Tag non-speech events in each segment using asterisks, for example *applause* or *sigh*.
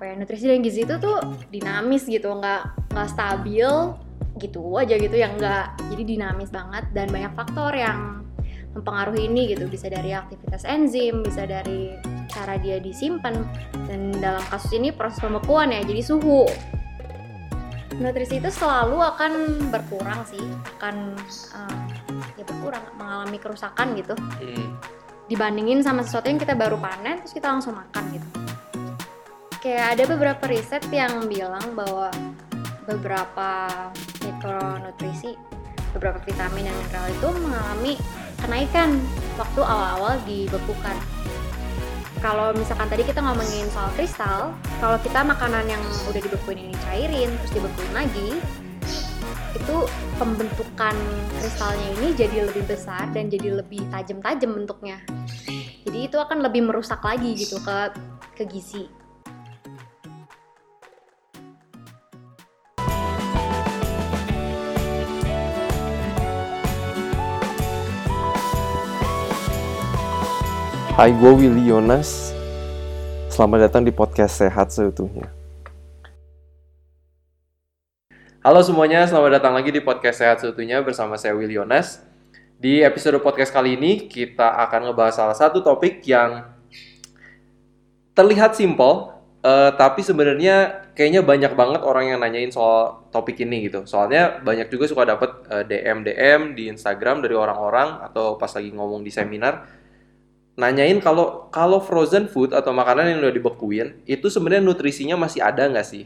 apa ya nutrisi dan gizi itu tuh dinamis gitu nggak nggak stabil gitu aja gitu yang nggak jadi dinamis banget. Dan banyak faktor yang mempengaruhi ini gitu bisa dari aktivitas enzim bisa dari cara dia disimpan. Dan dalam kasus ini proses pembekuan ya jadi suhu. Nutrisi itu selalu akan berkurang sih akan uh, ya berkurang mengalami kerusakan gitu. Hmm. dibandingin sama sesuatu yang kita baru panen terus kita langsung makan gitu kayak ada beberapa riset yang bilang bahwa beberapa mikronutrisi beberapa vitamin dan mineral itu mengalami kenaikan waktu awal-awal dibekukan kalau misalkan tadi kita ngomongin soal kristal kalau kita makanan yang udah dibekuin ini cairin terus dibekuin lagi itu pembentukan kristalnya ini jadi lebih besar dan jadi lebih tajam-tajam bentuknya. Jadi itu akan lebih merusak lagi gitu ke ke gizi Hai, gue Willy Yonas. Selamat datang di podcast Sehat Seutuhnya. Halo semuanya, selamat datang lagi di podcast Sehat Seutuhnya bersama saya Willy Yonas. Di episode podcast kali ini, kita akan ngebahas salah satu topik yang terlihat simpel, eh, tapi sebenarnya kayaknya banyak banget orang yang nanyain soal topik ini gitu. Soalnya banyak juga suka dapet eh, DM-DM di Instagram dari orang-orang atau pas lagi ngomong di seminar nanyain kalau kalau frozen food atau makanan yang udah dibekuin itu sebenarnya nutrisinya masih ada nggak sih?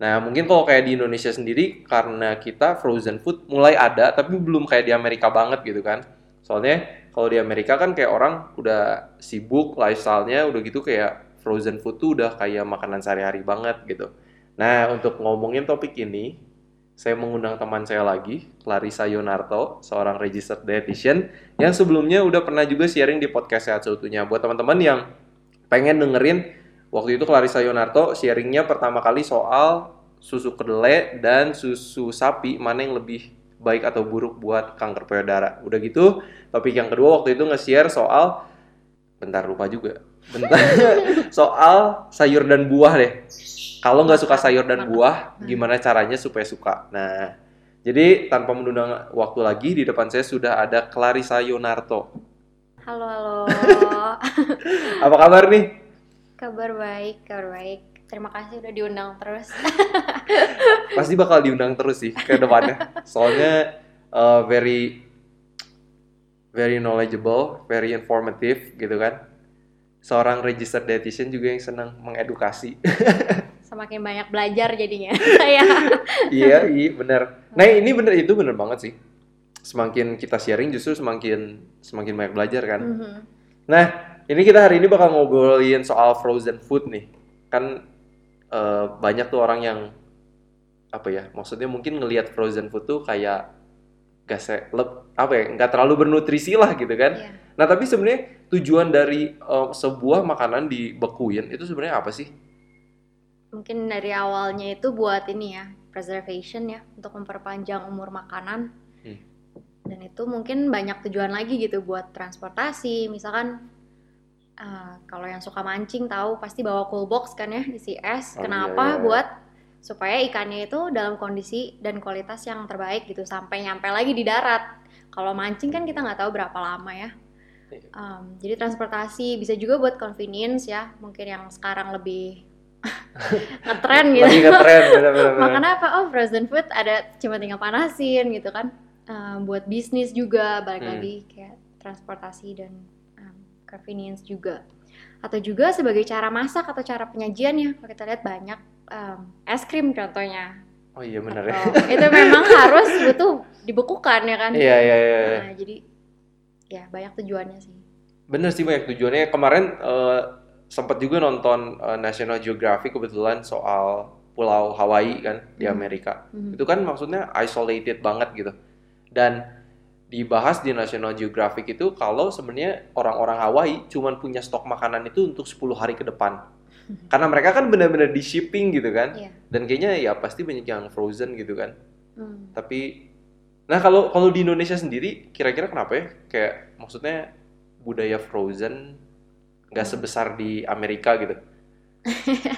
Nah mungkin kalau kayak di Indonesia sendiri karena kita frozen food mulai ada tapi belum kayak di Amerika banget gitu kan? Soalnya kalau di Amerika kan kayak orang udah sibuk lifestyle-nya udah gitu kayak frozen food tuh udah kayak makanan sehari-hari banget gitu. Nah untuk ngomongin topik ini saya mengundang teman saya lagi, Clarissa Yonarto, seorang registered dietitian yang sebelumnya udah pernah juga sharing di podcast Sehat Seutuhnya. Buat teman-teman yang pengen dengerin, waktu itu Clarissa Yonarto sharingnya pertama kali soal susu kedelai dan susu sapi, mana yang lebih baik atau buruk buat kanker payudara. Udah gitu, topik yang kedua waktu itu nge-share soal, bentar lupa juga, bentar, *laughs* soal sayur dan buah deh kalau nggak suka sayur dan buah, gimana caranya supaya suka? Nah, jadi tanpa menunda waktu lagi, di depan saya sudah ada Clarissa Yonarto. halo halo *laughs* Apa kabar nih? kabar baik kabar baik terima kasih udah diundang terus *laughs* Pasti bakal diundang terus sih ke depannya. Soalnya uh, very very knowledgeable, very informative gitu kan. Seorang registered dietitian juga yang senang mengedukasi. *laughs* semakin banyak belajar jadinya saya *laughs* iya, iya bener. Nah ini bener itu bener banget sih. Semakin kita sharing justru semakin semakin banyak belajar kan. Mhm. Nah, ini kita hari ini bakal ngobrolin soal frozen food nih. Kan eh, banyak tuh orang yang apa ya? Maksudnya mungkin ngelihat frozen food tuh kayak gak se apa ya? nggak terlalu bernutrisi lah gitu kan. Iya. Nah, tapi sebenarnya tujuan dari eh, sebuah makanan dibekuin itu sebenarnya apa sih? mungkin dari awalnya itu buat ini ya preservation ya untuk memperpanjang umur makanan Hmm. dan itu mungkin banyak tujuan lagi gitu buat transportasi misalkan eh, kalau yang suka mancing tahu pasti bawa cool box kan ya isi es Oh, kenapa iya, iya. buat supaya ikannya itu dalam kondisi dan kualitas yang terbaik gitu sampai nyampe lagi di darat kalau mancing kan kita nggak tahu berapa lama ya. Um, jadi transportasi bisa juga buat convenience ya mungkin yang sekarang lebih *laughs* ngetren gitu Lagi ngetren bener-bener. makan apa oh frozen food ada cuma tinggal panasin gitu kan Um, buat bisnis juga balik Hmm. lagi kayak transportasi dan um, convenience juga atau juga sebagai cara masak atau cara penyajiannya kalau kita lihat banyak um, es krim contohnya Oh iya bener ya. Itu memang *laughs* harus butuh dibekukan ya kan Iya iya iya. iya. Nah, jadi ya banyak tujuannya sih Bener sih banyak tujuannya. Kemarin eh, sempat juga nonton eh, National Geographic kebetulan soal Pulau Hawaii kan di Hmm. Amerika. Mhm. Itu kan maksudnya isolated banget gitu. Dan dibahas di National Geographic itu kalau sebenarnya orang-orang Hawaii cuman punya stok makanan itu untuk 10 hari ke depan. Karena mereka kan benar-benar di shipping gitu kan. Iya. Dan kayaknya ya pasti banyak yang frozen gitu kan. Hmm. Tapi nah kalau kalau di Indonesia sendiri kira-kira kenapa ya? Kayak maksudnya budaya frozen nggak Hmm. sebesar di Amerika gitu. *laughs*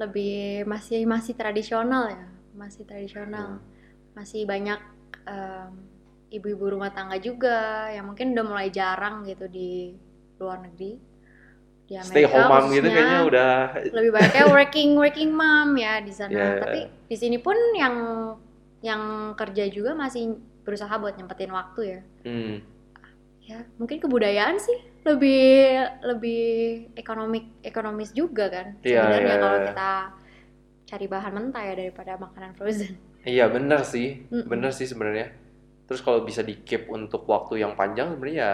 lebih masih masih tradisional ya, masih tradisional. Hmm. Masih banyak em, ibu-ibu rumah tangga juga yang mungkin udah mulai jarang gitu di luar negeri. Di Stay Amerika home mom gitu kayaknya udah lebih banyaknya working working mom ya di sana. Ya. Tapi di sini pun yang yang kerja juga masih berusaha buat nyempetin waktu ya. hmm, Ya, mungkin kebudayaan sih lebih lebih ekonomik ekonomis juga kan Iya, sebenarnya iya, kalau iya. kita cari bahan mentah ya daripada makanan frozen. Iya bener sih, bener sih sebenarnya. Terus kalau bisa di keep untuk waktu yang panjang sebenarnya ya,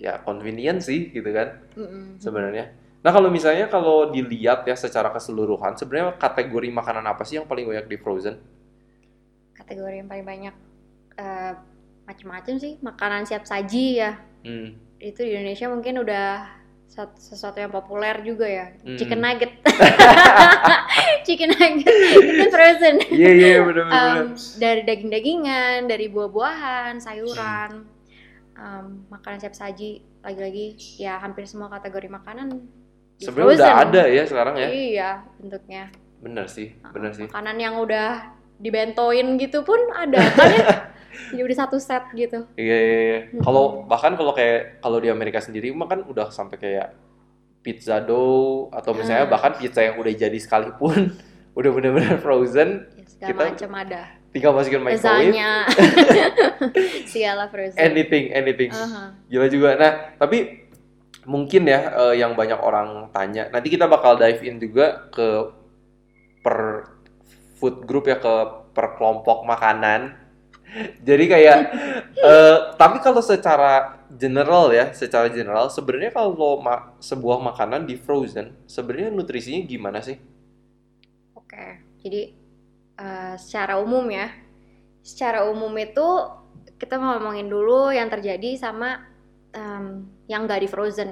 ya convenient sih gitu kan Mm-mm. sebenarnya. Nah kalau misalnya kalau dilihat ya secara keseluruhan, sebenarnya kategori makanan apa sih yang paling banyak di frozen? Kategori yang paling banyak eh, macam-macam sih makanan siap saji ya. Hmm. Itu di Indonesia mungkin udah sesuatu yang populer juga ya. Mm. Chicken nugget. *laughs* Chicken nugget itu frozen. Iya iya bener bener. bener. Em, dari daging-dagingan, dari buah-buahan, sayuran, em, makanan siap saji, lagi-lagi ya hampir semua kategori makanan Sebenarnya udah ada ya sekarang ya. Iya, bentuknya. Bener sih, bener sih. Makanan yang udah dibentoin gitu pun ada kan ya? *laughs* *laughs* Jadi udah satu set gitu. Iya iya iya. Kalau bahkan kalau kayak kalau di Amerika sendiri mah kan udah sampai kayak pizza dough atau misalnya Ah. bahkan pizza yang udah jadi sekalipun *laughs* udah bener-bener frozen, Ya, Kita- macam ada. tinggal masukin microwave. *laughs* Segala frozen. anything anything. Aha. Gila juga. Nah, tapi mungkin ya eh, yang banyak orang tanya. Nanti kita bakal dive in juga ke per food group ya ke per kelompok makanan. *laughs* Jadi kayak eh, tapi kalau secara general ya, secara general sebenarnya kalau ma- sebuah makanan di frozen, sebenarnya nutrisinya gimana sih? Oke, jadi eh, secara umum ya, secara umum itu kita mau ngomongin dulu yang terjadi sama em, yang nggak di frozen.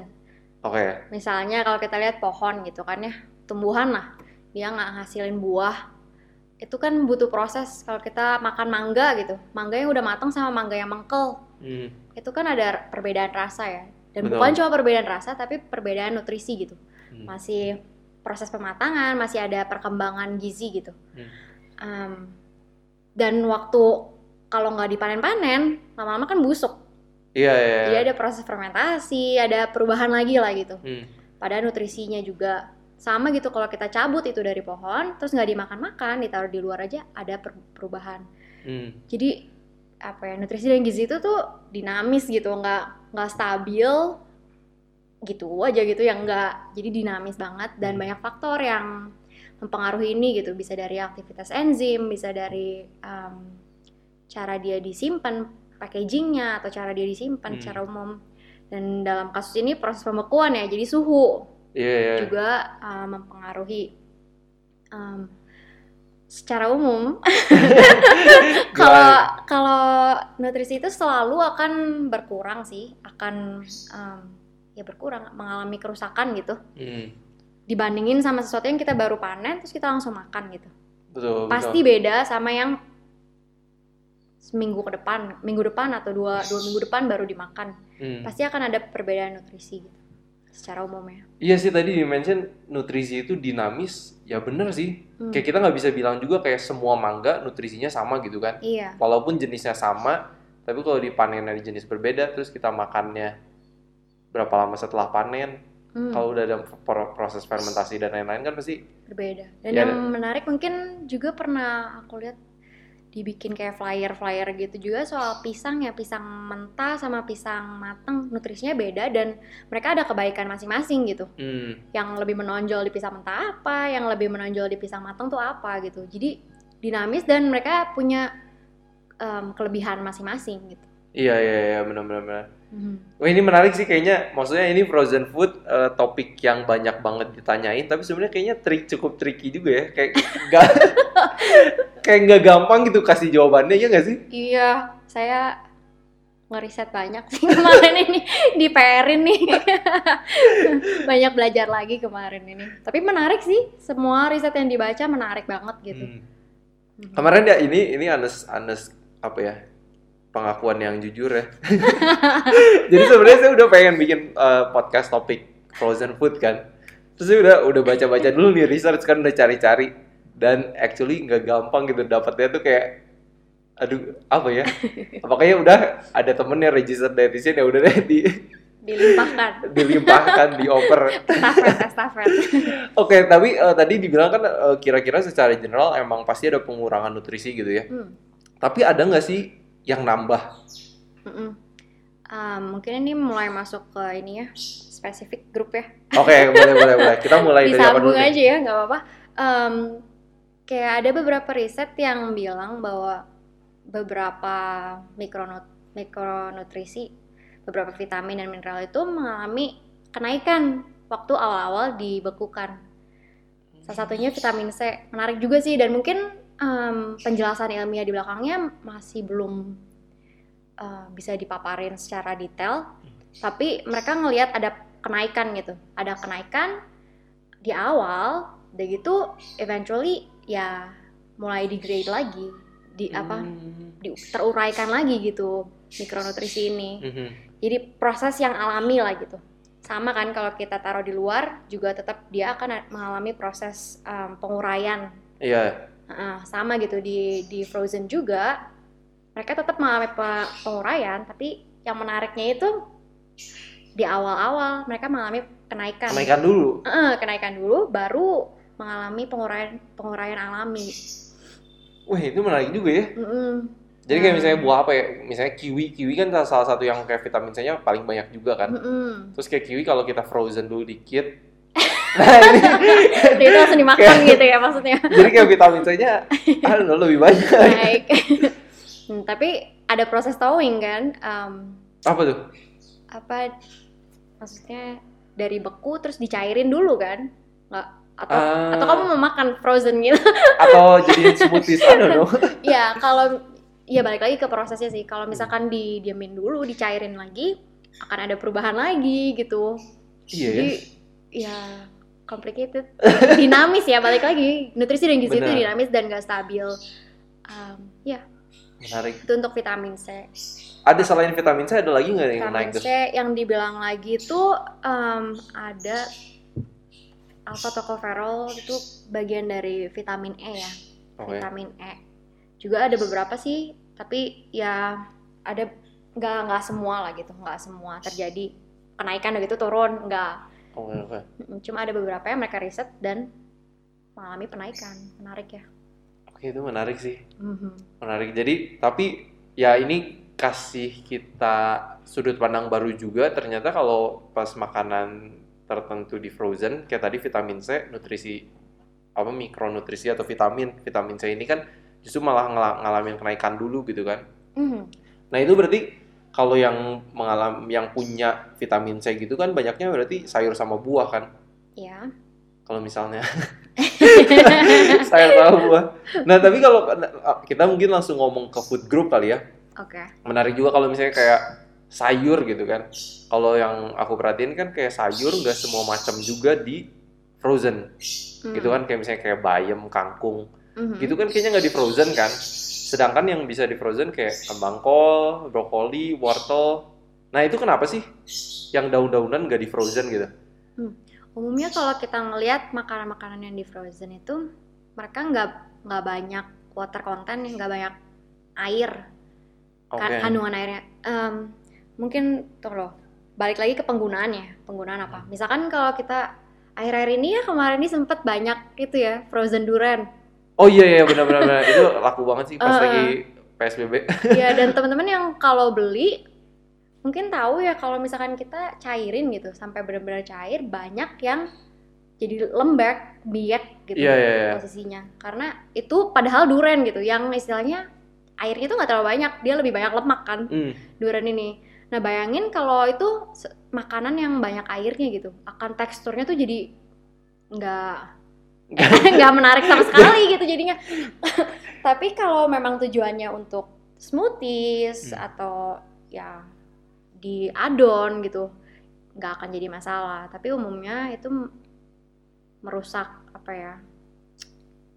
Oke. Misalnya kalau kita lihat pohon gitu kan ya, tumbuhan lah, dia nggak ngasilin buah, itu kan butuh proses. Kalau kita makan mangga gitu, mangga yang udah matang sama mangga yang mengkel, Hmm. itu kan ada perbedaan rasa ya. Dan Betul. bukan cuma perbedaan rasa, tapi perbedaan nutrisi gitu Hmm. masih proses pematangan, masih ada perkembangan gizi gitu. Hmm. Em, dan waktu kalau nggak dipanen-panen, lama-lama kan busuk. Iya, iya. Jadi ada proses fermentasi, ada perubahan lagi lah gitu. Hmm. Padahal nutrisinya juga sama gitu kalau kita cabut itu dari pohon, terus nggak dimakan-makan, ditaruh di luar aja ada per- perubahan. Hmm. Jadi apa ya nutrisi dan gizi itu tuh dinamis gitu, nggak nggak stabil gitu aja gitu yang nggak jadi dinamis banget dan Hmm. banyak faktor yang mempengaruhi ini gitu bisa dari aktivitas enzim bisa dari em, cara dia disimpan packagingnya atau cara dia disimpan Hmm. secara umum dan dalam kasus ini proses pembekuan ya jadi suhu Iya, iya. juga uh, mempengaruhi um, secara umum *laughs* kalau kalau nutrisi itu selalu akan berkurang sih akan um, ya berkurang mengalami kerusakan gitu Hmm. dibandingin sama sesuatu yang kita baru panen terus kita langsung makan gitu Betul, pasti betul. beda sama yang seminggu ke depan minggu depan atau dua dua minggu depan baru dimakan Hmm. pasti akan ada perbedaan nutrisi gitu secara umumnya Iya sih tadi di mention nutrisi itu dinamis, ya bener sih. Hmm. Kayak kita nggak bisa bilang juga kayak semua mangga nutrisinya sama gitu kan. iya Walaupun jenisnya sama, tapi kalau dipanen dari jenis berbeda, terus kita makannya berapa lama setelah panen, Hmm. kalau udah ada pro- proses fermentasi dan lain-lain kan pasti berbeda. Dan Ya, yang menarik mungkin juga pernah aku lihat dibikin kayak flyer-flyer gitu juga soal pisang ya pisang mentah sama pisang mateng nutrisinya beda dan mereka ada kebaikan masing-masing gitu. hmm, Yang lebih menonjol di pisang mentah apa, yang lebih menonjol di pisang mateng tuh apa gitu. Jadi dinamis dan mereka punya em, kelebihan masing-masing gitu. iya iya iya benar-benar. Mhm. Wah ini menarik sih kayaknya. Maksudnya ini frozen food eh, topik yang banyak banget ditanyain, tapi sebenarnya kayaknya trik cukup tricky juga ya. Kayak nggak *laughs* kayak nggak gampang gitu kasih jawabannya ya nggak sih? Iya, saya ngeriset banyak sih *laughs* kemarin ini di PR-in nih. *laughs* banyak belajar lagi kemarin ini. Tapi menarik sih, semua riset yang dibaca menarik banget gitu. Hmm. Mhm. Kemarin ya ini ini Anes Anes apa ya pengakuan yang jujur ya. *laughs* Jadi sebenarnya saya udah pengen bikin eh, podcast topik frozen food kan. terus udah udah baca-baca dulu nih research kan udah cari-cari. Dan actually nggak gampang gitu dapetnya tuh kayak aduh apa ya? *laughs* Makanya udah ada temennya register dietitian ya udah deh di *laughs* dilimpahkan. Dilimpahkan dioper. Estafet estafet. Oke tapi eh, tadi dibilang kan eh, kira-kira secara general emang pasti ada pengurangan nutrisi gitu ya. Hmm, tapi ada nggak sih yang nambah? Mm-mm. Um, mungkin ini mulai masuk ke ini ya spesifik grup ya. Oke *laughs* boleh boleh boleh. Kita mulai dari apa dulu aja ya nggak apa-apa. Em, kayak ada beberapa riset yang bilang bahwa beberapa mikronut mikronutrisi beberapa vitamin dan mineral itu mengalami kenaikan waktu awal-awal dibekukan. Salah satunya vitamin C. Menarik juga sih dan mungkin em, penjelasan ilmiah di belakangnya masih belum eh, bisa dipaparin secara detail. Tapi mereka ngelihat ada kenaikan gitu. Ada kenaikan di awal udah gitu eventually ya mulai degrade lagi di apa Hmm. di, teruraikan lagi gitu mikronutrisi ini. Mhm. jadi proses yang alami lah gitu. Sama kan kalau kita taruh di luar juga tetap dia akan mengalami proses em, penguraian. Iya Heeh, sama gitu di di frozen juga mereka tetap mengalami pe- penguraian tapi yang menariknya itu di awal-awal mereka mengalami kenaikan kenaikan dulu Heeh, kenaikan dulu baru mengalami penguraian penguraian alami wah itu menarik juga ya Mm-mm. Jadi kayak Hmm. misalnya buah apa ya? Misalnya kiwi, kiwi kan salah satu yang kayak vitamin C-nya paling banyak juga kan. Mm-mm. Terus kayak kiwi kalau kita frozen dulu dikit, nah ini Jadi itu langsung dimakan gitu ya maksudnya jadi kayak vitamin C-nya aduh *laughs* lebih banyak. baik *laughs* Hmm, tapi ada proses thawing kan Em, Apa tuh? apa maksudnya dari beku terus dicairin dulu kan nggak atau Ah. atau kamu mau makan frozen gitu *laughs* Atau jadi smoothies, I don't know. ya kalau ya balik lagi ke prosesnya sih kalau misalkan didiamin dulu dicairin lagi akan ada perubahan lagi gitu Iya ya. jadi ya complicated. Dinamis ya balik lagi. Nutrisi dan gizi itu dinamis dan gak stabil. Em, ya. Menarik. itu untuk vitamin C. Ada selain vitamin C ada lagi nggak yang vitamin naik C yang dibilang lagi tuh em, ada alpha tocopherol itu bagian dari vitamin E ya. Oke. vitamin E. Juga ada beberapa sih tapi ya ada nggak nggak semua lah gitu. Nggak semua terjadi. Kenaikan begitu turun nggak Oke, oke. Mm, cuma ada beberapa yang mereka riset dan mengalami penaikan menarik ya Oke, itu menarik sih. Mhm. Menarik. Jadi, tapi ya ini kasih kita sudut pandang baru juga. Ternyata kalau pas makanan tertentu di frozen, kayak tadi vitamin C, nutrisi apa mikronutrisi atau vitamin, vitamin C ini kan justru malah ngala- ngalamin kenaikan dulu gitu kan. Mhm. Nah, itu berarti kalau yang mengalami yang punya vitamin C gitu kan banyaknya berarti sayur sama buah kan. ya Kalau misalnya *laughs* sayur sama buah. Nah, tapi kalau kita mungkin langsung ngomong ke food group kali ya. oke menarik juga kalau misalnya kayak sayur gitu kan. Kalau yang aku perhatiin kan kayak sayur nggak semua macam juga di frozen Hmm. gitu kan kayak misalnya kayak bayam, kangkung Mhm. gitu kan kayaknya nggak di frozen kan. Sedangkan yang bisa di frozen kayak kembang kol, brokoli, wortel. Nah itu kenapa sih yang daun-daunan nggak di frozen gitu? umumnya kalau kita ngelihat makanan-makanan yang di frozen itu mereka nggak nggak banyak water content nggak banyak air. Oke. kan kandungan airnya. Em, mungkin tuh loh. Balik lagi ke penggunaannya penggunaan apa? Misalkan kalau kita air-air ini ya kemarin ini sempet banyak itu ya frozen durian Oh iya iya benar-benar benar. itu laku banget sih pas Uh-uh. lagi PSBB. ya dan *laughs* teman-teman yang kalau beli mungkin tahu ya kalau misalkan kita cairin gitu sampai benar-benar cair banyak yang jadi lembek biak gitu Iya, iya, iya. posisinya karena itu padahal duren gitu yang istilahnya airnya tuh nggak terlalu banyak dia lebih banyak lemak kan Hmm. duren ini nah bayangin kalau itu makanan yang banyak airnya gitu akan teksturnya tuh jadi nggak *laughs* nggak menarik sama sekali gitu jadinya. *laughs* Tapi kalau memang tujuannya untuk smoothies Hmm. atau ya di adon gitu nggak akan jadi masalah. Tapi umumnya itu merusak apa ya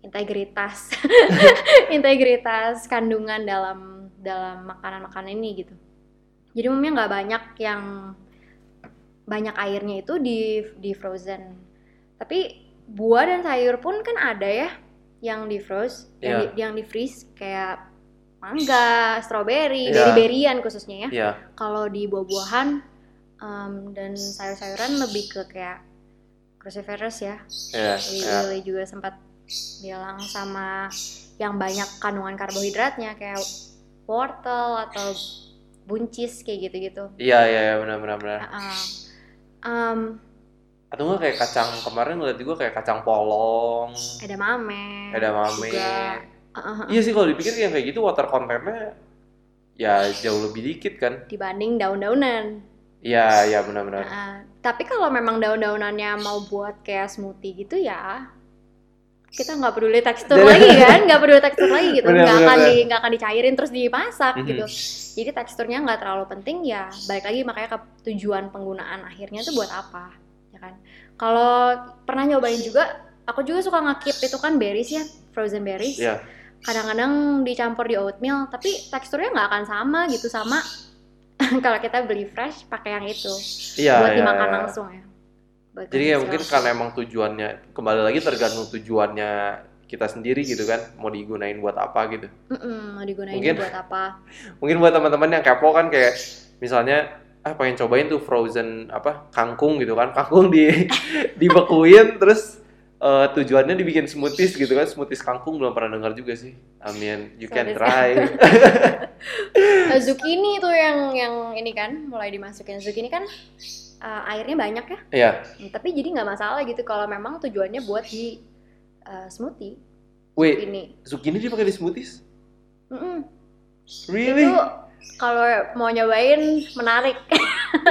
integritas *laughs* integritas kandungan dalam dalam makanan-makanan ini gitu. Jadi umumnya nggak banyak yang banyak airnya itu di di frozen. Tapi buah dan sayur pun kan ada ya yang di froze, yang, Iya. di, yang di freeze kayak mangga, strawberry, Iya. berry-berryan khususnya ya. Iya. Kalau di buah-buahan em, dan sayur-sayuran lebih ke kayak cruciferous ya. Iya. Iya. Lily juga sempat bilang sama yang banyak kandungan karbohidratnya kayak wortel atau buncis kayak gitu-gitu. Iya, iya, iya, benar benar benar. Heeh. Em, Atau enggak kayak kacang kemarin ngeliat juga kayak kacang polong, edamame. edamame. juga. Heeh, Iya sih kalau dipikir yang kayak gitu water contentnya ya jauh lebih dikit kan. dibanding daun-daunan. Iya, iya benar-benar. Heeh. tapi kalau memang daun-daunannya mau buat kayak smoothie gitu ya kita nggak peduli tekstur *laughs* lagi kan nggak peduli tekstur lagi gitu nggak akan di nggak akan dicairin terus dimasak Mhm. gitu jadi teksturnya nggak terlalu penting ya balik lagi makanya ke tujuan penggunaan akhirnya tuh buat apa kan kalau pernah nyobain juga aku juga suka ngekip itu kan berries ya frozen berries Iya. kadang-kadang dicampur di oatmeal tapi teksturnya nggak akan sama gitu sama *laughs* kalau kita beli fresh pakai yang itu Iya, buat iya, dimakan iya. langsung ya Buat Jadi ya mungkin langsung. karena emang tujuannya kembali lagi tergantung tujuannya kita sendiri gitu kan mau digunain buat apa gitu. Mm-mm, mau digunain Mungkin- buat apa *laughs* Mungkin buat teman-teman yang kepo kan kayak misalnya ah pengen cobain tuh frozen apa kangkung gitu kan. Kangkung di *laughs* dibekuin terus eh, tujuannya dibikin smoothies gitu kan. Smoothies kangkung belum pernah dengar juga sih. I mean you can try. *laughs* Eh, zucchini tuh yang yang ini kan mulai dimasukin. Zucchini kan eh, airnya banyak ya. Iya. Hmm, tapi jadi nggak masalah gitu kalau memang tujuannya buat di eh, smoothie. Wait ini zucchini dipakai di smoothies? Mm-mm. really? Itu kalau mau nyobain menarik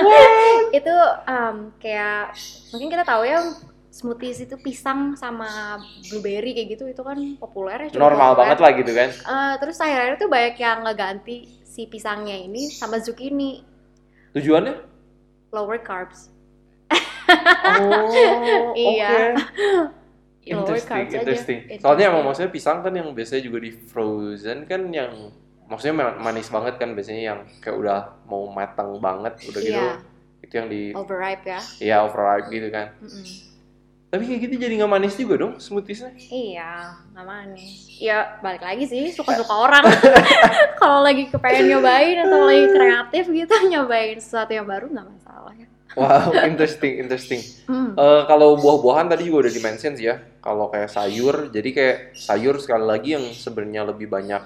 *laughs* itu em, kayak mungkin kita tahu ya smoothies itu pisang sama blueberry kayak gitu itu kan populer ya normal populer. banget lah gitu kan Eh, terus akhir-akhir tuh banyak yang ngeganti si pisangnya ini sama zucchini tujuannya lower carbs oh *laughs* Iya. Interesting, aja interesting. Interesting. Soalnya emang maksudnya pisang kan yang biasanya juga di frozen kan yang maksudnya ma- manis banget kan biasanya yang kayak udah mau matang banget udah gitu Iya. itu yang di overripe ya ya overripe gitu kan. Mm-mm. Tapi kayak gitu jadi nggak manis juga dong smoothiesnya. iya nggak manis ya balik lagi sih suka-suka *laughs* orang *laughs* kalau lagi kepengen nyobain atau lagi kreatif gitu nyobain sesuatu yang baru nggak masalah ya Wow, interesting, interesting. Hmm. Eh, kalau buah-buahan tadi juga udah di-mention sih ya. Kalau kayak sayur, jadi kayak sayur sekali lagi yang sebenarnya lebih banyak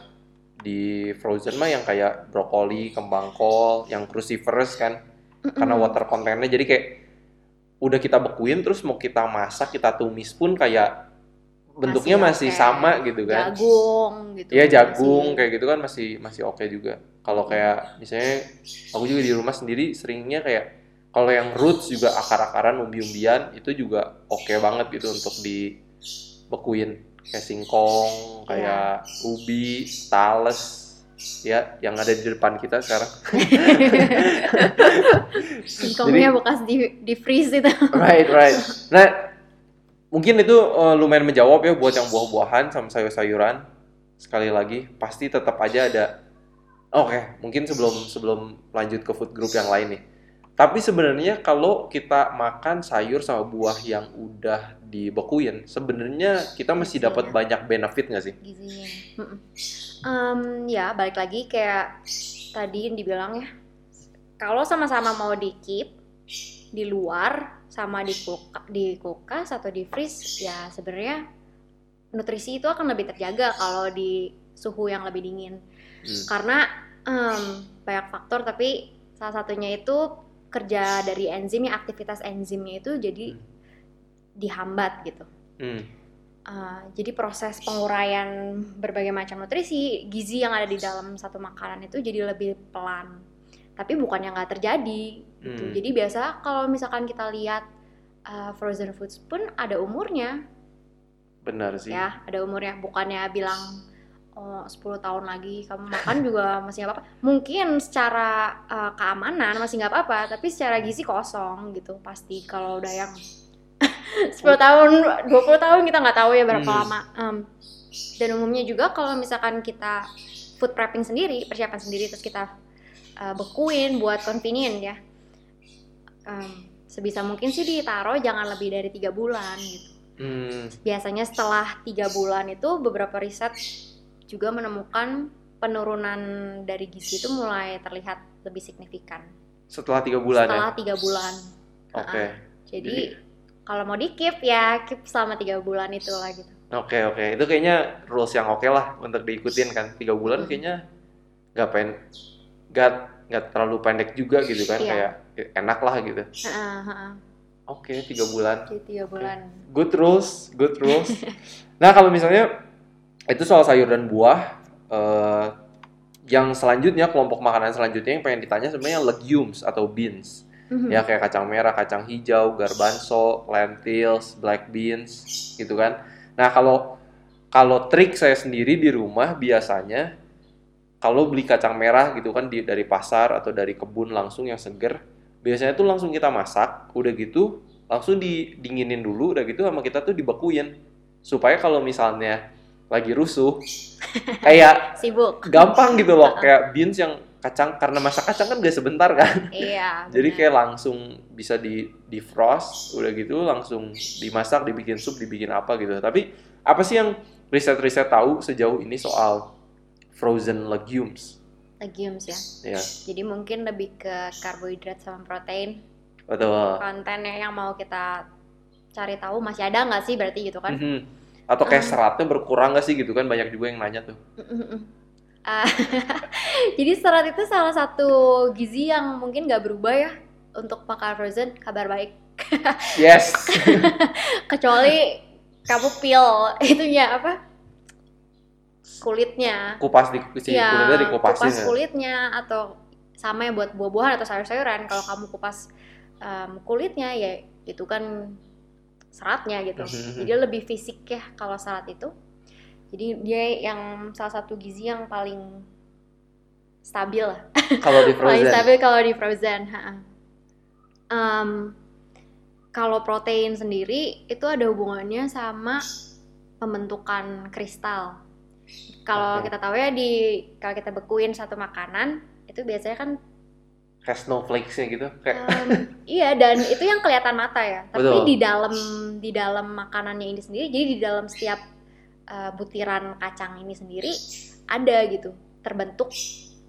di frozen mah yang kayak brokoli, kembang kol, yang cruciferous kan. karena water contentnya jadi kayak udah kita bekuin terus mau kita masak kita tumis pun kayak bentuknya masih, oke. sama gitu kan. Jagung gitu Iya jagung masih- kayak gitu kan masih masih oke juga. Kalau kayak misalnya aku juga di rumah sendiri seringnya kayak kalau yang roots juga akar-akaran umbi-umbian itu juga oke banget gitu untuk dibekuin kayak singkong kayak ubi tales ya yang ada di depan kita sekarang. *laughs* Singkongnya bekas di di freeze itu. Right right. Nah mungkin itu eh, lumayan menjawab ya buat yang buah-buahan sama sayur-sayuran. Sekali lagi pasti tetap aja ada. Oke mungkin sebelum sebelum lanjut ke food group yang lain nih tapi sebenarnya kalau kita makan sayur sama buah yang udah dibekuin sebenarnya kita masih dapat banyak benefit nggak sih? Gizinya. Em, ya balik lagi kayak tadi yang dibilang ya. Kalau sama-sama mau di keep di luar sama di kulka, di kulkas atau di freeze ya sebenarnya nutrisi itu akan lebih terjaga kalau di suhu yang lebih dingin. Hmm. karena em, banyak faktor tapi salah satunya itu kerja dari enzimnya aktivitas enzimnya itu jadi Hmm. dihambat gitu Hmm. Uh, jadi proses penguraian berbagai macam nutrisi, gizi yang ada di dalam satu makanan itu jadi lebih pelan. Tapi bukannya nggak terjadi. Gitu. Hmm. Jadi biasa kalau misalkan kita lihat uh, frozen foods pun ada umurnya, benar sih ya, ada umurnya. Bukannya bilang oh 10 tahun lagi kamu makan juga masih nggak apa-apa. Mungkin secara uh, keamanan masih nggak apa-apa, tapi secara gizi kosong gitu pasti kalau udah yang *laughs* 10 tahun, 20 tahun kita nggak tahu ya berapa Hmm. lama. Em, dan umumnya juga kalau misalkan kita food prepping sendiri, persiapan sendiri terus kita uh, bekuin buat convenient ya. Em, sebisa mungkin sih ditaruh jangan lebih dari tiga bulan gitu. Hmm, Biasanya setelah tiga bulan itu beberapa riset juga menemukan penurunan dari gizi itu mulai terlihat lebih signifikan setelah tiga bulan setelah ya. tiga bulan. Oke. Jadi Jadi- kalau mau di keep ya keep selama tiga bulan itu lah gitu. Oke oke. Itu kayaknya rules yang oke lah untuk diikutin kan. Tiga bulan Hmm. kayaknya nggak pen nggak nggak terlalu pendek juga gitu kan. Iya. Kayak enak lah gitu. Heeh, heeh. Oke tiga bulan. Jadi tiga bulan. Good rules, good rules. *laughs* nah kalau misalnya itu soal sayur dan buah. eh, yang selanjutnya kelompok makanan selanjutnya yang pengen ditanya sebenarnya legumes atau beans. Mhm. ya kayak kacang merah, kacang hijau, garbanzo, lentils, black beans gitu kan. Nah, kalau kalau trik saya sendiri di rumah biasanya kalau beli kacang merah gitu kan di, dari pasar atau dari kebun langsung yang seger, biasanya tuh langsung kita masak, udah gitu langsung didinginin dulu, udah gitu sama kita tuh dibekuin supaya kalau misalnya lagi rusuh *laughs* kayak Sibuk. gampang gitu loh kayak beans yang kacang karena masak kacang kan gak sebentar kan Iya. *laughs* jadi kayak langsung bisa di defrost, udah gitu langsung dimasak, dibikin sup, dibikin apa gitu. Tapi apa sih yang riset-riset tahu sejauh ini soal frozen legumes? legumes ya. Ya, Jadi mungkin lebih ke karbohidrat sama protein. betul. Kontennya yang mau kita cari tahu masih ada nggak sih berarti gitu kan? Mhm. Atau kayak Hmm. seratnya berkurang gak sih gitu kan? Banyak juga yang nanya tuh. Ah, *laughs* Jadi serat itu salah satu gizi yang mungkin nggak berubah ya untuk makan frozen. Kabar baik. *laughs* Yes. *laughs* Kecuali kamu peel itunya apa? Kulitnya. Kupas di si Iya, kulitnya dikupasin. kupas ya. kulitnya atau sama ya buat buah-buahan atau sayur-sayuran. Kalau kamu kupas em, kulitnya ya itu kan seratnya gitu. Mhm. Jadi lebih fisik ya kalau serat itu. Jadi dia yang salah satu gizi yang paling stabil lah. Kalau di *laughs* Paling frozen. stabil kalau di frozen. Em, kalau protein sendiri itu ada hubungannya sama pembentukan kristal. Kalau Oke. kita tahu ya di kalau kita bekuin satu makanan itu biasanya kan Kayak snowflakes-nya gitu. Kayak em, iya dan itu yang kelihatan mata ya. Tapi Betul. di dalam di dalam makanannya ini sendiri, jadi di dalam setiap eh, butiran kacang ini sendiri ada gitu terbentuk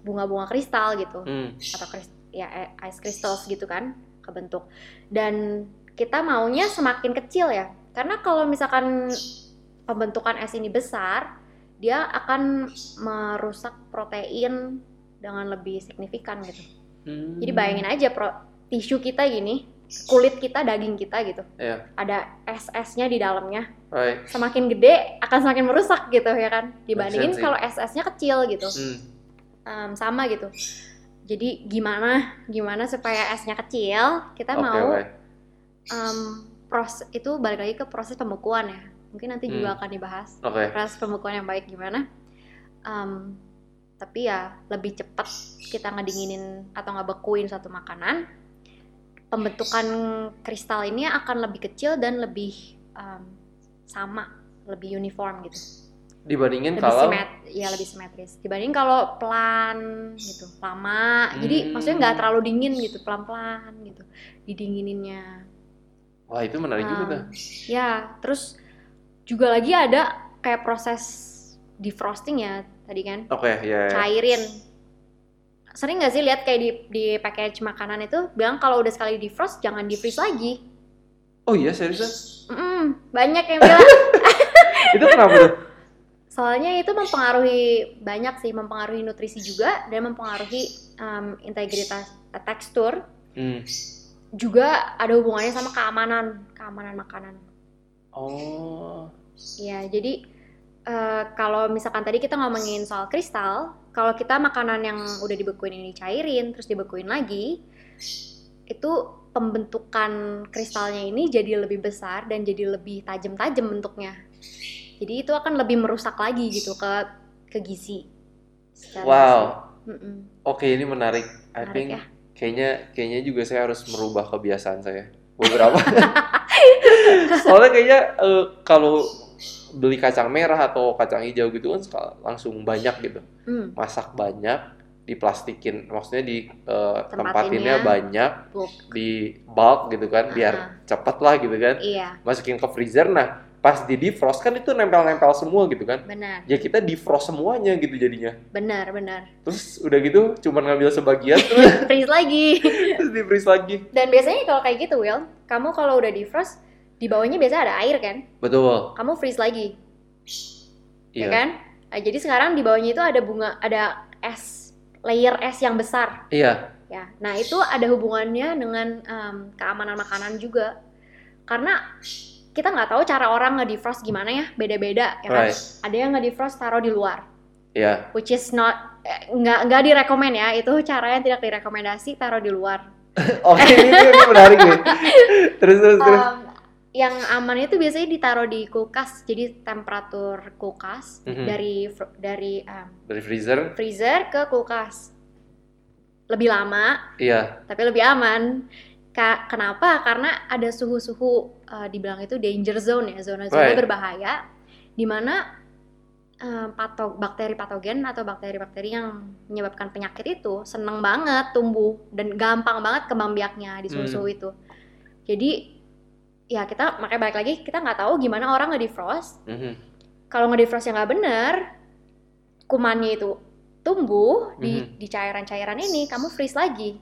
bunga-bunga kristal gitu hmm, atau kris- ya e- ice crystals gitu kan kebentuk dan kita maunya semakin kecil ya karena kalau misalkan pembentukan es ini besar dia akan merusak protein dengan lebih signifikan gitu hmm. jadi bayangin aja pro tisu kita gini kulit kita daging kita gitu Iya. ada es-esnya di dalamnya Right. semakin gede akan semakin merusak gitu ya kan dibandingin kalau es-esnya kecil gitu Hmm. Em, sama gitu. Jadi gimana gimana supaya esnya kecil? Kita Oke, mau oke. em, proses itu balik lagi ke proses pembekuan ya. Mungkin nanti juga Hmm. akan dibahas Oke. proses pembekuan yang baik gimana. Em, tapi ya lebih cepat kita ngedinginin atau ngebekuin satu makanan. Pembentukan kristal ini akan lebih kecil dan lebih em, sama, lebih uniform gitu Dibandingin lebih kalau simet ya lebih simetris dibanding kalau pelan gitu lama jadi Hmm. maksudnya nggak terlalu dingin gitu pelan pelan gitu didingininnya Wah, itu menarik juga Um, tuh. ya terus juga lagi ada kayak proses defrosting ya tadi kan Oke, ya. ya. cairin sering nggak sih lihat kayak di di package makanan itu bilang kalau udah sekali defrost jangan di freeze lagi Oh iya, seriusan? Mm, banyak yang bilang *laughs* itu kenapa tuh? Soalnya itu mempengaruhi banyak sih, mempengaruhi nutrisi juga dan mempengaruhi em, integritas eh, tekstur. Hmm. Juga ada hubungannya sama keamanan, keamanan makanan. Oh. Ya, jadi eh, kalau misalkan tadi kita ngomongin soal kristal, kalau kita makanan yang udah dibekuin ini cairin, terus dibekuin lagi, itu pembentukan kristalnya ini jadi lebih besar dan jadi lebih tajam-tajam bentuknya. Jadi itu akan lebih merusak lagi gitu ke ke gizi. Wow. Oke, ini menarik. I Menarik think ya. kayaknya kayaknya juga saya harus merubah kebiasaan saya. Beberapa. *laughs* Soalnya kayaknya eh, kalau beli kacang merah atau kacang hijau gitu kan langsung banyak gitu. Hmm. Masak banyak, diplastikin, maksudnya di eh, Tempatinnya. banyak Bulk. di bulk gitu kan, biar Ah. cepet lah gitu kan. Iya, Masukin ke freezer, nah pas di defrost kan itu nempel-nempel semua gitu kan. benar. Ya kita defrost semuanya gitu jadinya. Benar, benar. Terus udah gitu cuman ngambil sebagian terus, *laughs* Freeze lagi. terus di freeze lagi. Dan biasanya kalau kayak gitu, Will, kamu kalau udah defrost, di bawahnya biasa ada air kan? Betul. Kamu freeze lagi, ya Iya. kan? Nah, jadi sekarang di bawahnya itu ada bunga, ada es, layer es yang besar. Iya. Ya, nah itu ada hubungannya dengan em, keamanan makanan juga. Karena kita nggak tahu cara orang nge-defrost gimana ya, beda-beda ya kan. Right. Ada yang nge-defrost taruh di luar, Iya. which is not eh, nggak nggak direkomend ya. Itu cara yang tidak direkomendasi taruh di luar. *laughs* Oke, ini, ini menarik nih. *laughs* Terus terus terus. Yang aman itu biasanya ditaruh di kulkas, jadi temperatur kulkas Mhm. dari fr- dari em, Dari freezer. freezer ke kulkas lebih lama Iya. tapi lebih aman. Ka- kenapa? Karena ada suhu-suhu eh, dibilang itu danger zone ya, zona-zona Right. berbahaya di mana eh, pato bakteri patogen atau bakteri-bakteri yang menyebabkan penyakit itu seneng banget tumbuh dan gampang banget kembang biaknya di suhu-suhu Hmm. itu. Jadi ya kita makanya balik lagi kita nggak tahu gimana orang nge-defrost. Mhm. Kalau nge-defrost yang nggak bener, kumannya itu tumbuh di Mhm. di cairan-cairan ini, kamu freeze lagi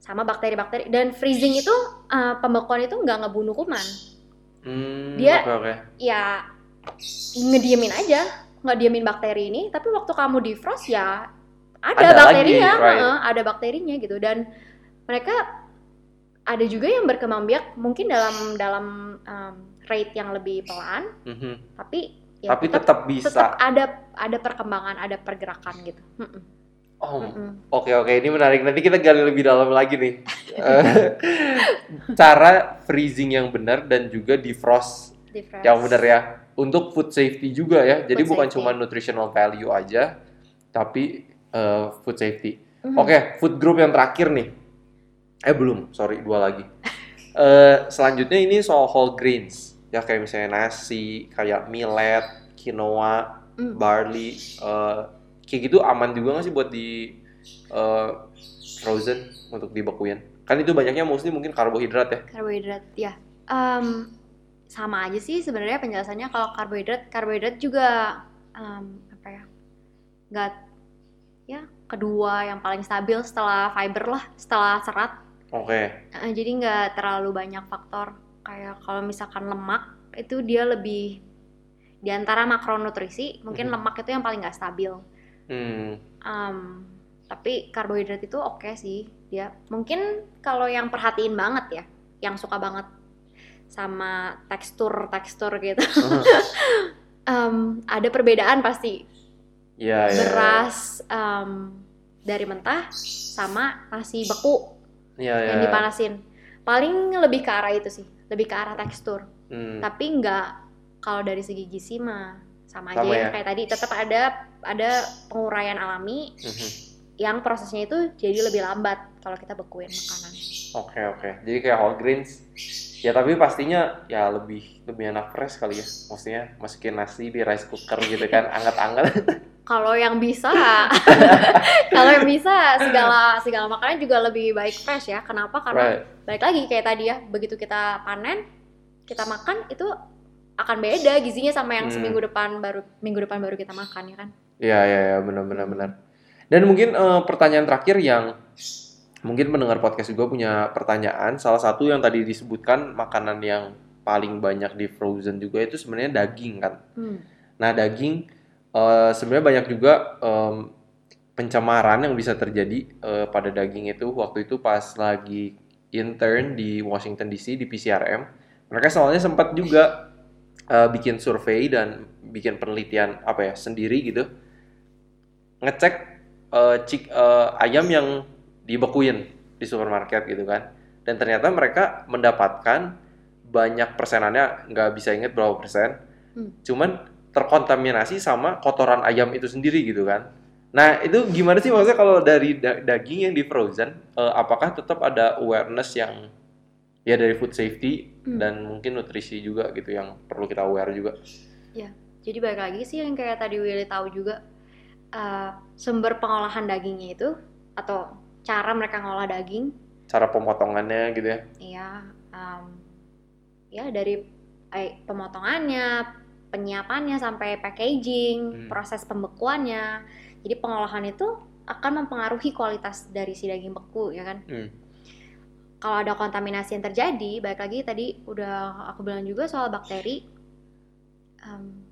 sama bakteri-bakteri dan freezing itu eh, pembekuan itu nggak ngebunuh kuman Hmm, Dia- oke oke. ya ngediemin aja ngediemin bakteri ini tapi waktu kamu defrost ya ada, Ada bakterinya lagi, right. heeh, ada bakterinya gitu dan mereka ada juga yang berkembang biak mungkin dalam dalam em, rate yang lebih pelan Mhm. tapi ya Tapi tetap, tetap bisa. tetap ada ada perkembangan ada pergerakan gitu Mm-mm, Oh, mm-mm. Oke oke ini menarik. Nanti kita gali lebih dalam lagi nih. *laughs* Eh, Cara freezing yang benar dan juga defrost Defrost. yang benar ya. Untuk food safety juga ya. Jadi Food bukan safety. cuma nutritional value aja, tapi eh, food safety. Mhm. Oke, food group yang terakhir nih. Eh belum, sorry dua lagi. Eh selanjutnya ini soal whole grains. Ya kayak misalnya nasi, kayak millet, quinoa, Mm. barley, eh, kayak gitu aman juga nggak sih buat di eh, frozen untuk dibekuin? Kan itu banyaknya mostly mungkin karbohidrat ya. karbohidrat ya Em, sama aja sih sebenarnya penjelasannya kalau karbohidrat karbohidrat juga em, apa ya nggak ya kedua yang paling stabil setelah fiber lah setelah serat Oke. Eh, jadi nggak terlalu banyak faktor kayak kalau misalkan lemak itu dia lebih di antara makronutrisi mungkin Mhm. lemak itu yang paling nggak stabil Hmm. Em, tapi karbohidrat itu oke sih dia mungkin kalau yang perhatiin banget ya yang suka banget sama tekstur tekstur gitu *laughs* Em, ada perbedaan pasti Iya, iya, iya. beras em, dari mentah sama nasi beku Iya, iya. yang dipanasin paling lebih ke arah itu sih lebih ke arah tekstur Hmm. tapi nggak kalau dari segi gizi mah sama aja Sama ya ya. kayak tadi tetap ada ada penguraian alami Mhm. yang prosesnya itu jadi lebih lambat kalau kita bekuin makanan. Oke oke. Jadi kayak whole grains. Ya tapi pastinya ya lebih lebih enak fresh kali ya. Maksudnya masukin nasi di rice cooker gitu kan, *laughs* anget-anget. Kalau yang bisa, *laughs* kalau yang bisa segala segala makanan juga lebih baik fresh ya. Kenapa? Karena Right. balik lagi kayak tadi ya, begitu kita panen, kita makan itu akan beda gizinya sama yang Hmm. seminggu depan baru minggu depan baru kita makan ya kan. Iya iya ya, benar benar benar. Dan mungkin eh, pertanyaan terakhir yang mungkin pendengar podcast juga punya pertanyaan. Salah satu yang tadi disebutkan makanan yang paling banyak di frozen juga itu sebenarnya daging kan. Hmm. Nah daging eh, sebenarnya banyak juga em, pencemaran yang bisa terjadi eh, pada daging itu waktu itu pas lagi intern di Washington DC di PCRM. Mereka soalnya sempat juga eh, bikin survei dan bikin penelitian apa ya sendiri gitu ngecek eh, cik- eh, ayam yang dibekuin di supermarket gitu kan dan ternyata mereka mendapatkan banyak persenannya nggak bisa inget berapa persen Hmm. cuman terkontaminasi sama kotoran ayam itu sendiri gitu kan nah itu gimana sih maksudnya kalau dari da- daging yang di frozen eh, apakah tetap ada awareness yang ya dari food safety Hmm. dan mungkin nutrisi juga gitu yang perlu kita aware juga Jadi balik lagi sih yang kayak tadi Willy tahu juga eh, sumber pengolahan dagingnya itu atau cara mereka ngolah daging Cara pemotongannya gitu ya. ya em, ya dari eh, pemotongannya penyiapannya sampai packaging Hmm. proses pembekuannya jadi pengolahan itu akan mempengaruhi kualitas dari si daging beku ya kan Hmm. kalau ada kontaminasi yang terjadi balik lagi tadi udah aku bilang juga soal bakteri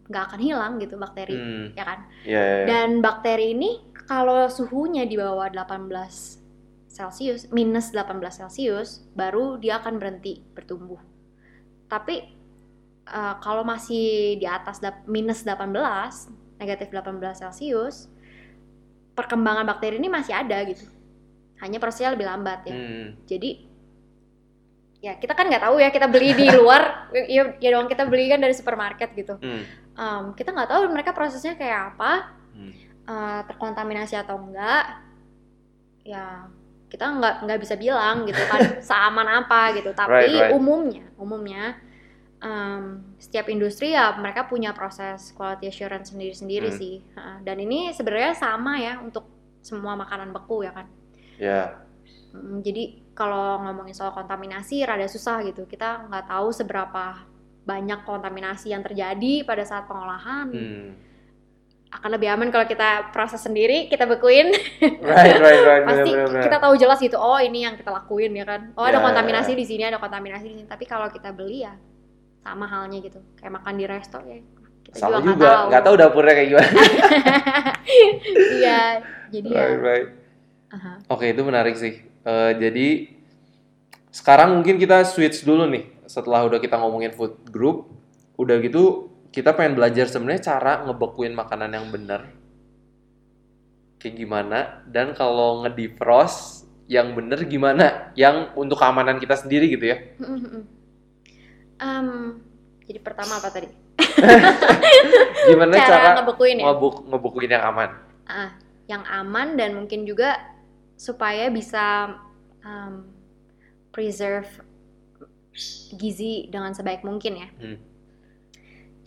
nggak akan hilang gitu bakteri Hmm. ya kan Ya, ya, ya. dan bakteri ini kalau suhunya di bawah 18 Celcius, minus 18 Celcius, baru dia akan berhenti bertumbuh. Tapi eh, kalau masih di atas minus 18, negatif 18 Celcius, perkembangan bakteri ini masih ada gitu. Hanya prosesnya lebih lambat ya. Hmm. Jadi ya kita kan nggak tahu ya kita beli di luar, *laughs* ya, ya dong kita beli kan dari supermarket gitu. Hmm. Em, kita nggak tahu mereka prosesnya kayak apa, Hmm. eh, terkontaminasi atau enggak ya kita nggak nggak bisa bilang gitu kan *laughs* seaman apa gitu tapi Right, right. umumnya umumnya em, setiap industri ya mereka punya proses quality assurance sendiri-sendiri Hmm. sih dan ini sebenarnya sama ya untuk semua makanan beku ya kan Ya. Mm, jadi kalau ngomongin soal kontaminasi rada susah gitu kita nggak tahu seberapa banyak kontaminasi yang terjadi pada saat pengolahan Hmm. Akan lebih aman kalau kita proses sendiri kita bekuin Right, right, right. *laughs* pasti benar, benar, kita tahu jelas gitu oh ini yang kita lakuin ya kan oh ada Ya, kontaminasi ya. di sini ada kontaminasi di sini tapi kalau kita beli ya sama halnya gitu kayak makan di resto ya kita Sama juga nggak juga, nggak tahu dapurnya kayak gimana. *laughs* iya jadi ya Right, right. aha. Oke, itu menarik sih. Eh, jadi sekarang mungkin kita switch dulu nih. Setelah udah kita ngomongin food group, udah gitu kita pengen belajar sebenarnya cara ngebekuin makanan yang benar. Kayak gimana? Dan kalau ngedefrost yang bener gimana? Yang untuk keamanan kita sendiri gitu ya. *laughs* Em, jadi pertama apa tadi *laughs* Gimana cara, cara, ngebekuin ya ngebuk ngebekuin yang aman? Ah, yang aman dan mungkin juga supaya bisa em, preserve gizi dengan sebaik mungkin ya. Hmm.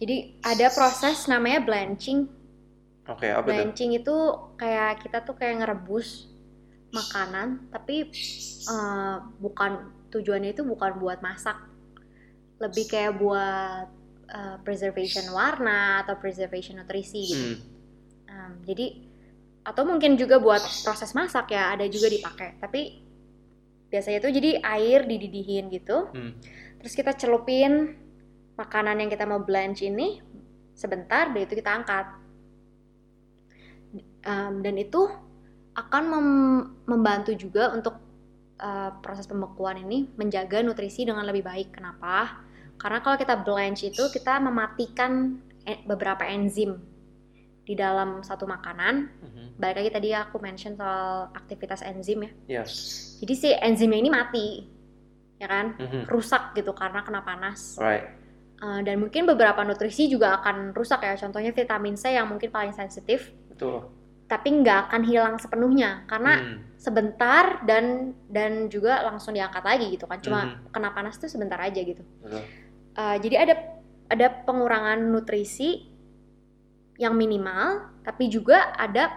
Jadi ada proses namanya blanching. Oke, apa tuh? Blanching itu kayak kita tuh kayak ngerebus makanan, tapi eh, bukan tujuannya itu bukan buat masak, lebih kayak buat eh, preservation warna atau preservation nutrisi gitu. Hmm. Um, jadi atau mungkin juga buat proses masak ya ada juga dipakai. Tapi biasanya itu jadi air dididihin gitu. Hmm. Terus kita celupin makanan yang kita mau blanch ini sebentar, dan itu kita angkat. Um, dan itu akan mem- membantu juga untuk uh, proses pembekuan ini menjaga nutrisi dengan lebih baik. Kenapa? Karena kalau kita blanch itu kita mematikan e- beberapa enzim di dalam satu makanan. Mhm. Balik lagi tadi aku mention soal aktivitas enzim ya. Iya. Jadi si enzimnya ini mati, ya kan? Mhm. Rusak gitu karena kena panas. Right. Uh, dan mungkin beberapa nutrisi juga akan rusak ya. Contohnya vitamin C yang mungkin paling sensitif, Betul. tapi nggak akan hilang sepenuhnya karena Hmm. sebentar dan dan juga langsung diangkat lagi gitu kan. Cuma Mhm. kena panas tuh sebentar aja gitu. Betul. Uh, jadi ada ada pengurangan nutrisi yang minimal, tapi juga ada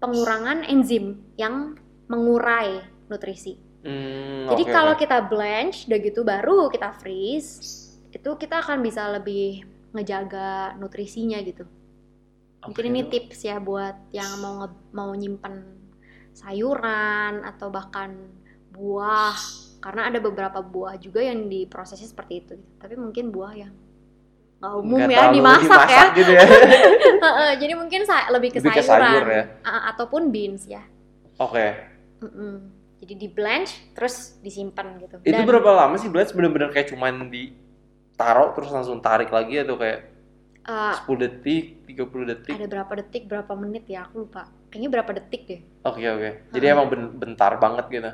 pengurangan enzim yang mengurai nutrisi. Hmm, Jadi oke, kalau kita blanch, udah gitu baru kita freeze, itu kita akan bisa lebih ngejaga nutrisinya gitu. Mungkin Oke. ini tips ya buat yang mau nge- mau nyimpen sayuran atau bahkan buah, karena ada beberapa buah juga yang diprosesnya seperti itu. gitu. Tapi mungkin buah yang nggak umum Nggak ya terlalu dimasak, ya. gitu ya. *laughs* Jadi mungkin sa- lebih ke Lebih ke sayuran sayur ya. Ataupun beans ya. Oke. Mm-mm. Jadi di blanch terus disimpan gitu. Itu Dan- berapa lama sih Blitz bener-bener kayak cuman ditaruh terus langsung tarik lagi atau kayak Uh, 10 detik, 30 detik? ada berapa detik, berapa menit ya? Aku lupa. Kayaknya berapa detik deh. Oke, oke. Jadi Ha-ha. emang ben- bentar banget gitu.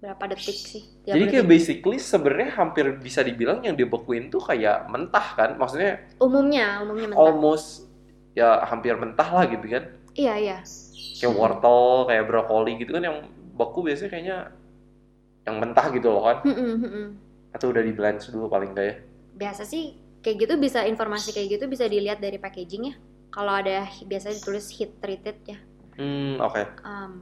Berapa detik sih? 30 Jadi kayak detik. basically sebenarnya hampir bisa dibilang yang dibekuin tuh kayak mentah kan? Maksudnya umumnya, umumnya mentah. almost ya hampir mentah lah gitu kan. Iya, iya. Kayak wortel, kayak brokoli gitu kan yang beku biasanya kayaknya yang mentah gitu loh kan. Mm-mm, mm-mm. Atau udah di blanch dulu paling enggak ya. Biasa sih kayak gitu bisa informasi kayak gitu bisa dilihat dari packaging ya. Kalau ada biasanya ditulis heat treated ya. Hmm, oke. Em,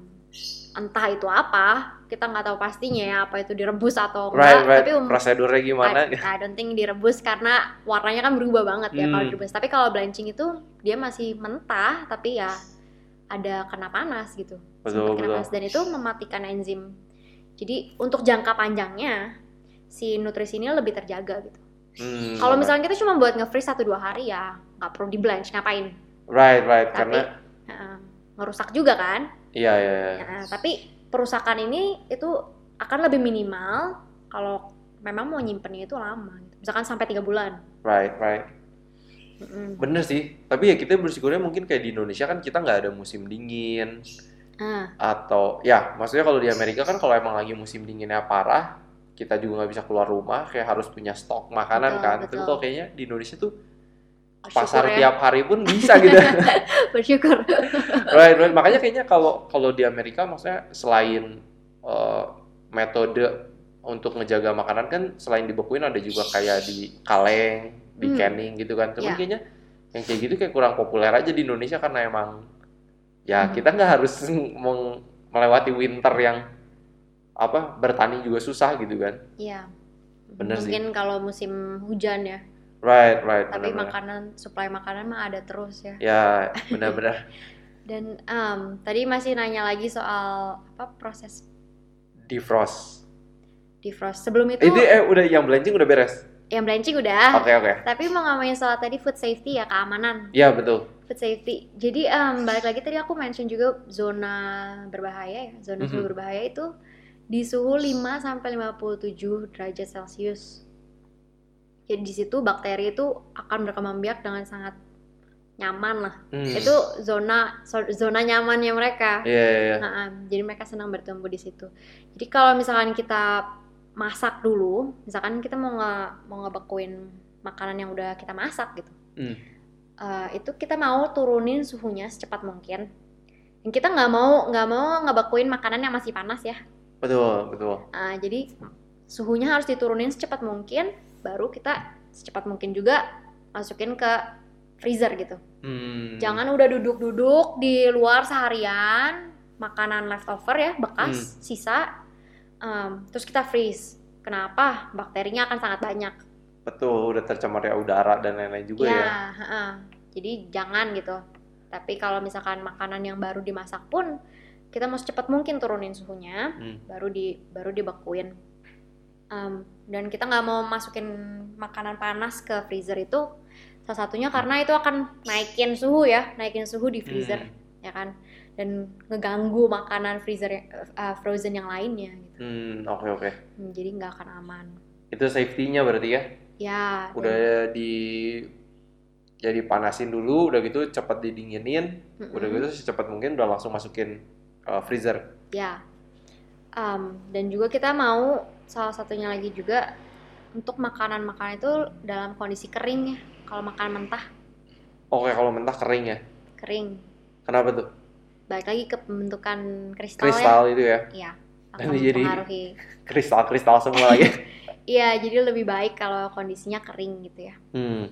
entah itu apa, kita nggak tahu pastinya ya apa itu direbus atau enggak. Right, right. Tapi um- Prosedurnya gimana? I, I don't think direbus karena warnanya kan berubah banget ya kalau Hmm. direbus. Tapi kalau blanching itu dia masih mentah tapi ya ada kena panas gitu. Betul, Sempat kena betul. panas dan itu mematikan enzim. Jadi untuk jangka panjangnya si nutrisi ini lebih terjaga gitu. Hmm, Kalau misalnya kita cuma buat nge-freeze 1 2 hari ya nggak perlu di blanch ngapain? Right, right. Tapi Karena uh, ngerusak juga kan? iya, iya, iya. Nah, tapi perusakan ini itu akan lebih minimal kalau memang mau nyimpennya itu lama. gitu. Misalkan sampai tiga bulan. Right, right. Mm-mm. Bener sih. Tapi ya kita bersyukurnya mungkin kayak di Indonesia kan kita nggak ada musim dingin Ah, atau ya maksudnya kalau di Amerika kan kalau emang lagi musim dinginnya parah kita juga nggak bisa keluar rumah kayak harus punya stok makanan Betul, kan. Tapi betul. kalau kayaknya di Indonesia tuh bersyukur pasar ya. tiap hari pun bisa gitu. *laughs* bersyukur. right, right. Makanya kayaknya kalau kalau di Amerika maksudnya selain eh, metode untuk ngejaga makanan kan selain dibekuin ada juga kayak di kaleng, di Hmm. canning gitu kan. Cuman Ya. kayaknya yang kayak gitu kayak kurang populer aja di Indonesia karena emang ya Hmm. kita nggak harus meng- melewati winter yang apa bertani juga susah gitu kan. Iya. Bener sih. Mungkin kalau musim hujan ya. Right, right. Tapi benar-benar. makanan, supply makanan mah ada terus ya. Ya, *laughs* benar-benar Dan em, tadi masih nanya lagi soal apa proses defrost. defrost. Sebelum itu Itu eh udah yang blanching udah beres. yang blanching udah. Oke, oke. Tapi mau ngomongin soal tadi food safety ya keamanan. Iya, betul. food safety. Jadi em, balik lagi tadi aku mention juga zona berbahaya ya. Zona suhu Mhm. berbahaya itu di suhu 5 sampai 57 derajat Celcius. Jadi di situ bakteri itu akan berkembang biak dengan sangat nyaman lah. Hmm. Itu zona zona nyamannya mereka. Iya, iya, iya. Nah, jadi mereka senang bertumbuh di situ. Jadi kalau misalkan kita masak dulu, misalkan kita mau nge mau ngebekuin makanan yang udah kita masak gitu Hmm. eh, itu kita mau turunin suhunya secepat mungkin. Dan kita nggak mau nggak mau ngebekuin makanan yang masih panas ya. Betul, betul. Ah, jadi suhunya harus diturunin secepat mungkin, baru kita secepat mungkin juga masukin ke freezer gitu. Hmm. Jangan udah duduk-duduk di luar seharian, makanan leftover ya bekas, sisa, em, terus kita freeze. Kenapa? Bakterinya akan sangat banyak. Betul, udah tercemar ya udara dan lain-lain juga ya. Ya, heeh. jadi jangan gitu. Tapi kalau misalkan makanan yang baru dimasak pun kita mau secepat mungkin turunin suhunya, Hmm. baru di baru dibekuin. Em, dan kita nggak mau masukin makanan panas ke freezer itu salah satunya karena itu akan naikin suhu ya, naikin suhu di freezer Hmm. ya kan, dan ngeganggu makanan freezer yang- eh, frozen yang lainnya gitu. Hmm, oke oke. Hmm, jadi nggak akan aman. Itu safety-nya berarti ya. Ya, dan- Udah di jadi panasin dulu, udah gitu cepat didinginin, Mm-mm. udah gitu secepat mungkin udah langsung masukin uh, freezer. Ya. Em, dan juga kita mau salah satunya lagi juga untuk makanan-makanan itu dalam kondisi kering ya. Kalau makan mentah Oke, kalau mentah kering ya. kering. Kenapa tuh? Balik lagi ke pembentukan kristal, Kristal itu ya. ya. Iya. Nanti jadi-. *laughs* Kristal-kristal semua lagi. *laughs* Iya, jadi lebih baik kalau kondisinya kering gitu ya. Hmm.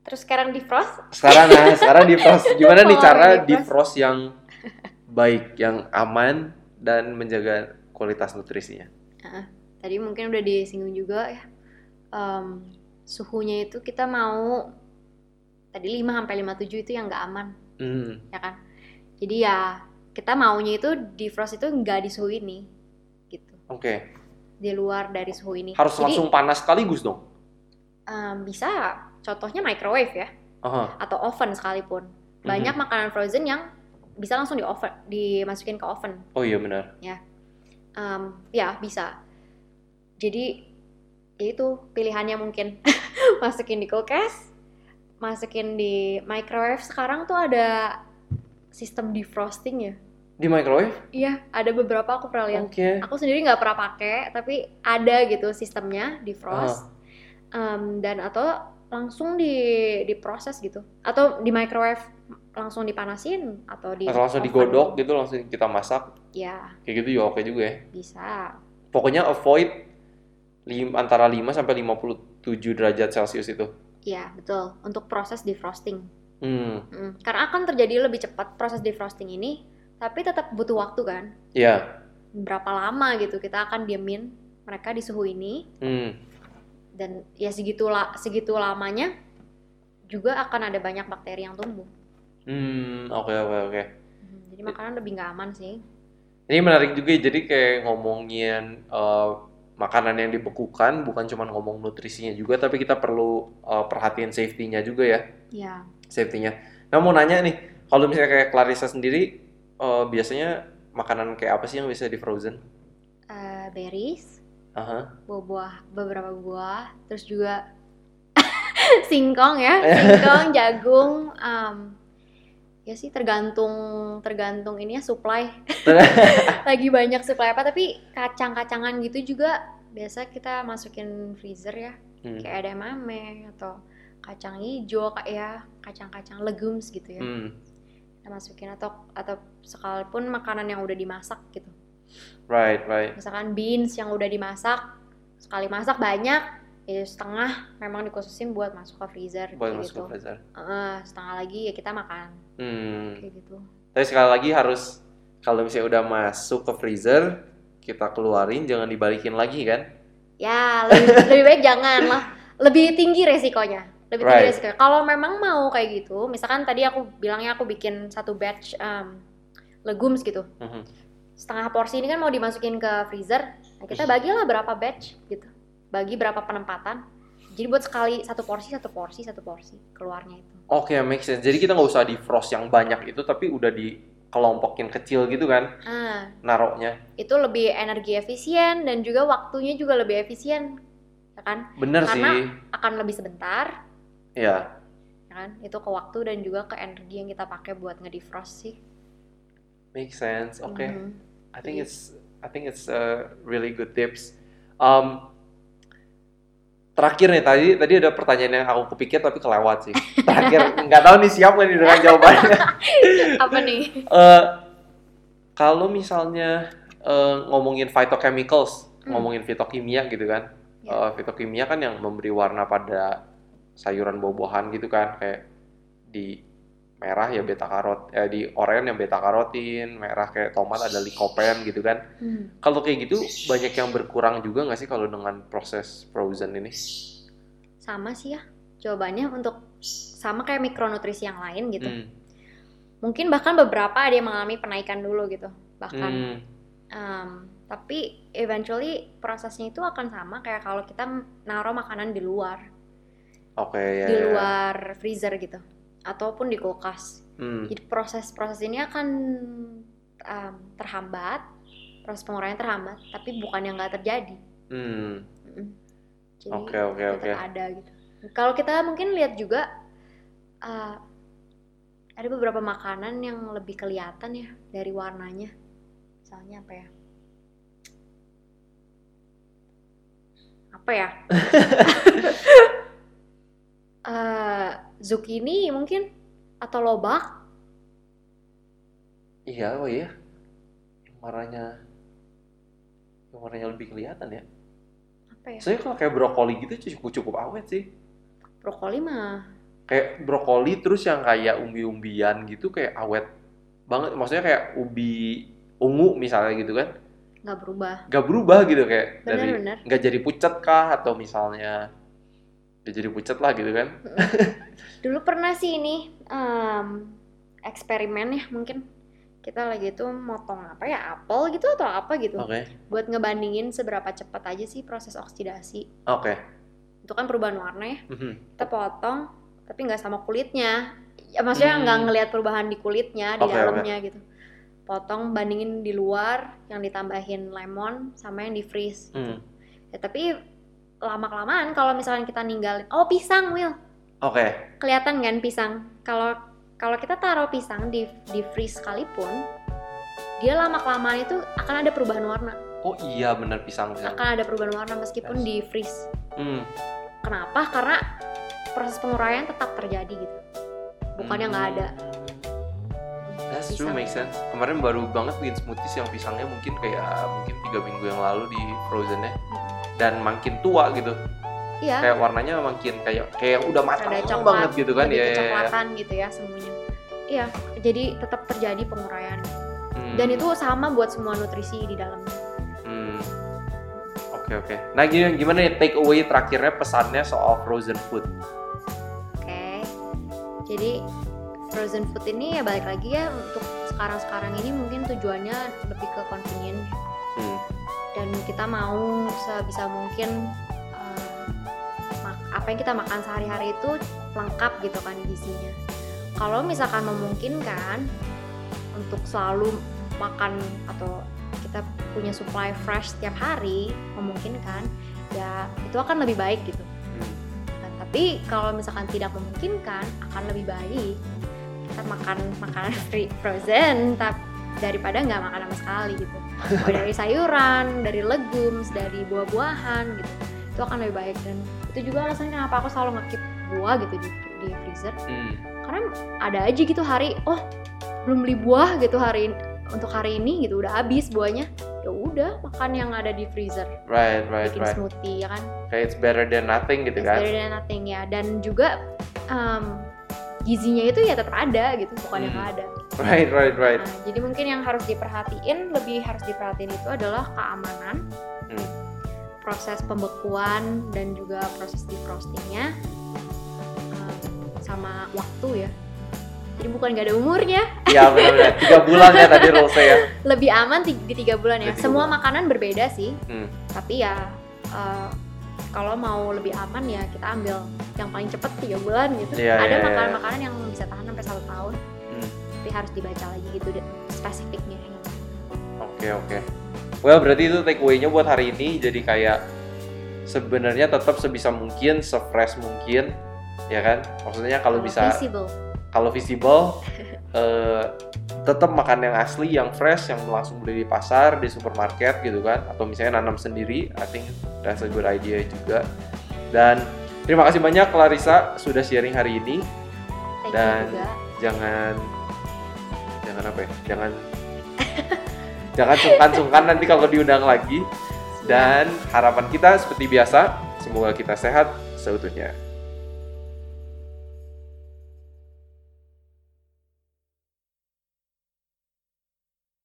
Terus sekarang defrost, Sekarang nah, sekarang *laughs* defrost. Gimana nih cara defrost yang baik, yang aman dan menjaga kualitas nutrisinya? tadi mungkin udah disinggung juga ya. Em, suhunya itu kita mau tadi 5 sampai 57 itu yang nggak aman. Hmm. ya kan jadi ya kita maunya itu defrost itu nggak di suhu ini gitu Oke. di luar dari suhu ini Harus jadi langsung panas sekaligus dong. em, bisa contohnya microwave ya Aha. atau oven sekalipun banyak makanan frozen yang bisa langsung di oven dimasukin ke oven Oh iya benar. Em, ya bisa jadi ya itu pilihannya mungkin *laughs* masukin di kulkas masukin di microwave sekarang tuh ada sistem defrosting ya Di microwave? Iya, ada beberapa aku pernah lihat. Oke. Aku sendiri nggak pernah pakai, tapi ada gitu sistemnya di frost. Em, dan atau langsung di diproses gitu, atau di microwave langsung dipanasin atau di langsung digodok gitu langsung kita masak. Ya, Kayak gitu juga oke juga ya. bisa. Pokoknya avoid lim, antara 5 sampai 57 derajat Celcius itu. Iya, betul. Untuk proses defrosting. Hmm, Mm, Karena akan terjadi lebih cepat proses defrosting ini, tapi tetap butuh waktu kan. ya. Berapa lama gitu kita akan diemin mereka di suhu ini Hmm, dan ya segitu la- segitu lamanya juga akan ada banyak bakteri yang tumbuh. Hmm, oke oke oke. Hmm, Jadi makanan lebih nggak aman sih. Ini menarik juga ya, jadi kayak ngomongin eh, makanan yang dibekukan, bukan cuma ngomong nutrisinya juga, tapi kita perlu eh, perhatiin safety-nya juga ya, Ya, safety-nya. Nah mau nanya nih, kalau misalnya kayak Clarissa sendiri, eh, biasanya makanan kayak apa sih yang bisa di frozen? eh, berries, Aha. buah-buah, beberapa buah, terus juga *laughs* singkong ya, singkong, *laughs* jagung, em, ya sih tergantung tergantung ini ya supply. *laughs* Lagi banyak supply apa, tapi kacang-kacangan gitu juga biasa kita masukin freezer ya, Hmm. kayak edamame atau kacang hijau kayak ya, kacang-kacang legumes gitu ya. Hmm. Kita masukin atau atau sekalipun makanan yang udah dimasak gitu. Right, right. Misalkan beans yang udah dimasak, sekali masak banyak, ya setengah memang dikhususin buat masuk ke freezer Buat kayak masuk gitu. ke freezer. Heeh, setengah lagi ya kita makan Hmm. kayak gitu. Tapi sekali lagi harus kalau misalnya udah masuk ke freezer, kita keluarin, jangan dibalikin lagi kan? Ya lebih, *laughs* lebih baik jangan lah. Lebih tinggi resikonya. Lebih tinggi Right. resikonya. Kalau memang mau kayak gitu, misalkan tadi aku bilangnya aku bikin satu batch um, legumes gitu. Mhm. Setengah porsi ini kan mau dimasukin ke freezer. Nah, kita bagilah berapa batch gitu. Bagi berapa penempatan. Jadi buat sekali satu porsi, satu porsi, satu porsi keluarnya itu. Oke, make sense. Jadi kita nggak usah di frost yang banyak itu, tapi udah dikelompokin kecil gitu kan, Ah, naroknya. itu lebih energi efisien dan juga waktunya juga lebih efisien. Ya kan? Bener Karena- sih. Akan lebih sebentar, Ya, ya kan? Itu ke waktu dan juga ke energi yang kita pakai buat ngedefrost sih. make sense. Oke. Mhm. I think it's I think it's a really good tips. Um, terakhir nih tadi tadi ada pertanyaan yang aku kepikir tapi kelewat sih. Terakhir *laughs* nggak tahu nih siap nggak nih dengan jawabannya. *laughs* Apa nih? Eh, kalau misalnya eh, ngomongin phytochemicals, Hmm. ngomongin fitokimia gitu kan. Ya. Eh, fitokimia kan yang memberi warna pada sayuran buah-buahan gitu kan, kayak di merah ya beta karot, eh di oranye yang beta karotin, merah kayak tomat ada lycopene gitu kan. Hmm. Kalau kayak gitu banyak yang berkurang juga nggak sih kalau dengan proses frozen ini? Sama sih ya. Jawabannya untuk sama kayak mikronutrisi yang lain gitu. Hmm. Mungkin bahkan beberapa ada yang mengalami penaikan dulu gitu. Bahkan Hmm. Um, tapi eventually prosesnya itu akan sama kayak kalau kita naruh makanan di luar, Oke ya. di ya. luar freezer gitu, ataupun di kulkas. Hmm. Jadi proses-proses ini akan um, terhambat, proses penguraian terhambat, tapi bukan yang nggak terjadi. Hmm. Oke oke oke. ada gitu. Kalau kita mungkin lihat juga uh, ada beberapa makanan yang lebih kelihatan ya dari warnanya. Misalnya apa ya? Apa ya? *laughs* Eh, zucchini mungkin atau lobak? Iya, oh iya. Yang warnanya yang warnanya lebih kelihatan ya. Apa ya? Soalnya kalau kayak brokoli gitu cukup cukup awet sih. Brokoli mah Kayak brokoli terus yang kayak umbi-umbian gitu kayak awet banget. Maksudnya kayak ubi ungu misalnya gitu kan. nggak berubah. Gak berubah gitu kayak dari Bener-bener. nggak jadi pucat kah atau misalnya dia jadi pucat lah gitu kan. *laughs* Dulu pernah sih ini em, eksperimen ya mungkin kita lagi tuh motong apa ya apel gitu atau apa gitu Oke. buat ngebandingin seberapa cepat aja sih proses oksidasi Oke. itu kan perubahan warna ya Mhm. kita potong tapi nggak sama kulitnya ya maksudnya Hmm. nggak ngelihat perubahan di kulitnya di Oke, dalamnya gitu potong bandingin di luar yang ditambahin lemon sama yang di freeze Hmm. ya tapi lama kelamaan kalau misalnya kita ninggalin oh pisang Will Oke. kelihatan kan pisang kalau kalau kita taruh pisang di di freeze sekalipun dia lama kelamaan itu akan ada perubahan warna Oh iya bener pisang pisang. akan ada perubahan warna meskipun Yes. di freeze Hmm. kenapa karena proses penguraian tetap terjadi gitu bukannya nggak ada That's true, Pisang. make sense. Kemarin baru banget bikin smoothies yang pisangnya mungkin kayak mungkin tiga minggu yang lalu di frozennya dan makin tua gitu. iya Kayak warnanya makin kayak kayak udah matang ada coklat banget gitu kan ya. kecoklatan gitu ya semuanya iya jadi tetap terjadi penguraian Hmm. dan itu sama buat semua nutrisi di dalamnya Hmm. Oke oke. Nah gini, gimana nih take away terakhirnya pesannya soal frozen food? oke jadi frozen food ini ya balik lagi ya untuk sekarang-sekarang ini mungkin tujuannya lebih ke convenient Hmm. Dan kita mau sebisa mungkin eh, apa yang kita makan sehari-hari itu lengkap gitu kan gizinya. Kalau misalkan memungkinkan untuk selalu makan atau kita punya supply fresh setiap hari, memungkinkan ya itu akan lebih baik gitu. Hmm. Nah, tapi kalau misalkan tidak memungkinkan akan lebih baik kita makan makanan *laughs* free frozen tapi daripada nggak makan sama sekali gitu. *laughs* Dari sayuran dari legumes dari buah-buahan gitu. Itu akan lebih baik dan itu juga alasannya kenapa aku selalu ngekip buah gitu di, di freezer. Hmm. karena ada aja gitu hari oh belum beli buah gitu hari in- untuk hari ini gitu udah habis buahnya. Ya udah makan yang ada di freezer. Right right bikin right. smoothie ya kan? Kayak it's better than nothing gitu It's kan? better than nothing ya. Dan juga um, gizinya itu ya tetap ada gitu bukan yang Hmm. nggak ada Right right right. Nah, jadi mungkin yang harus diperhatiin lebih harus diperhatiin itu adalah keamanan Hmm. proses pembekuan dan juga proses defrostingnya um, sama waktu ya jadi bukan nggak ada umurnya Iya benar-benar. *laughs* Tiga bulan ya tadi Rose ya. lebih aman di tiga bulan ya tiga semua bulan. makanan berbeda sih Hmm. tapi ya uh, kalau mau lebih aman ya kita ambil yang paling cepet tiga bulan gitu Iya, ada iya, makanan-makanan yang bisa tahan sampai satu tahun Hmm. tapi harus dibaca lagi gitu spesifiknya Oke oke. Well berarti itu takeaway-nya buat hari ini jadi kayak sebenarnya tetap sebisa mungkin sefresh mungkin ya kan? Maksudnya kalau bisa visible kalau visible eh, tetap makan yang asli, yang fresh, yang langsung beli di pasar, di supermarket gitu kan, atau misalnya nanam sendiri. I think that's a good idea juga. Dan terima kasih banyak Clarissa sudah sharing hari ini. thank Dan- juga Jangan jangan apa ya? Jangan *laughs* jangan sungkan-sungkan nanti kalau diundang lagi. Dan harapan kita seperti biasa, semoga kita sehat seutuhnya.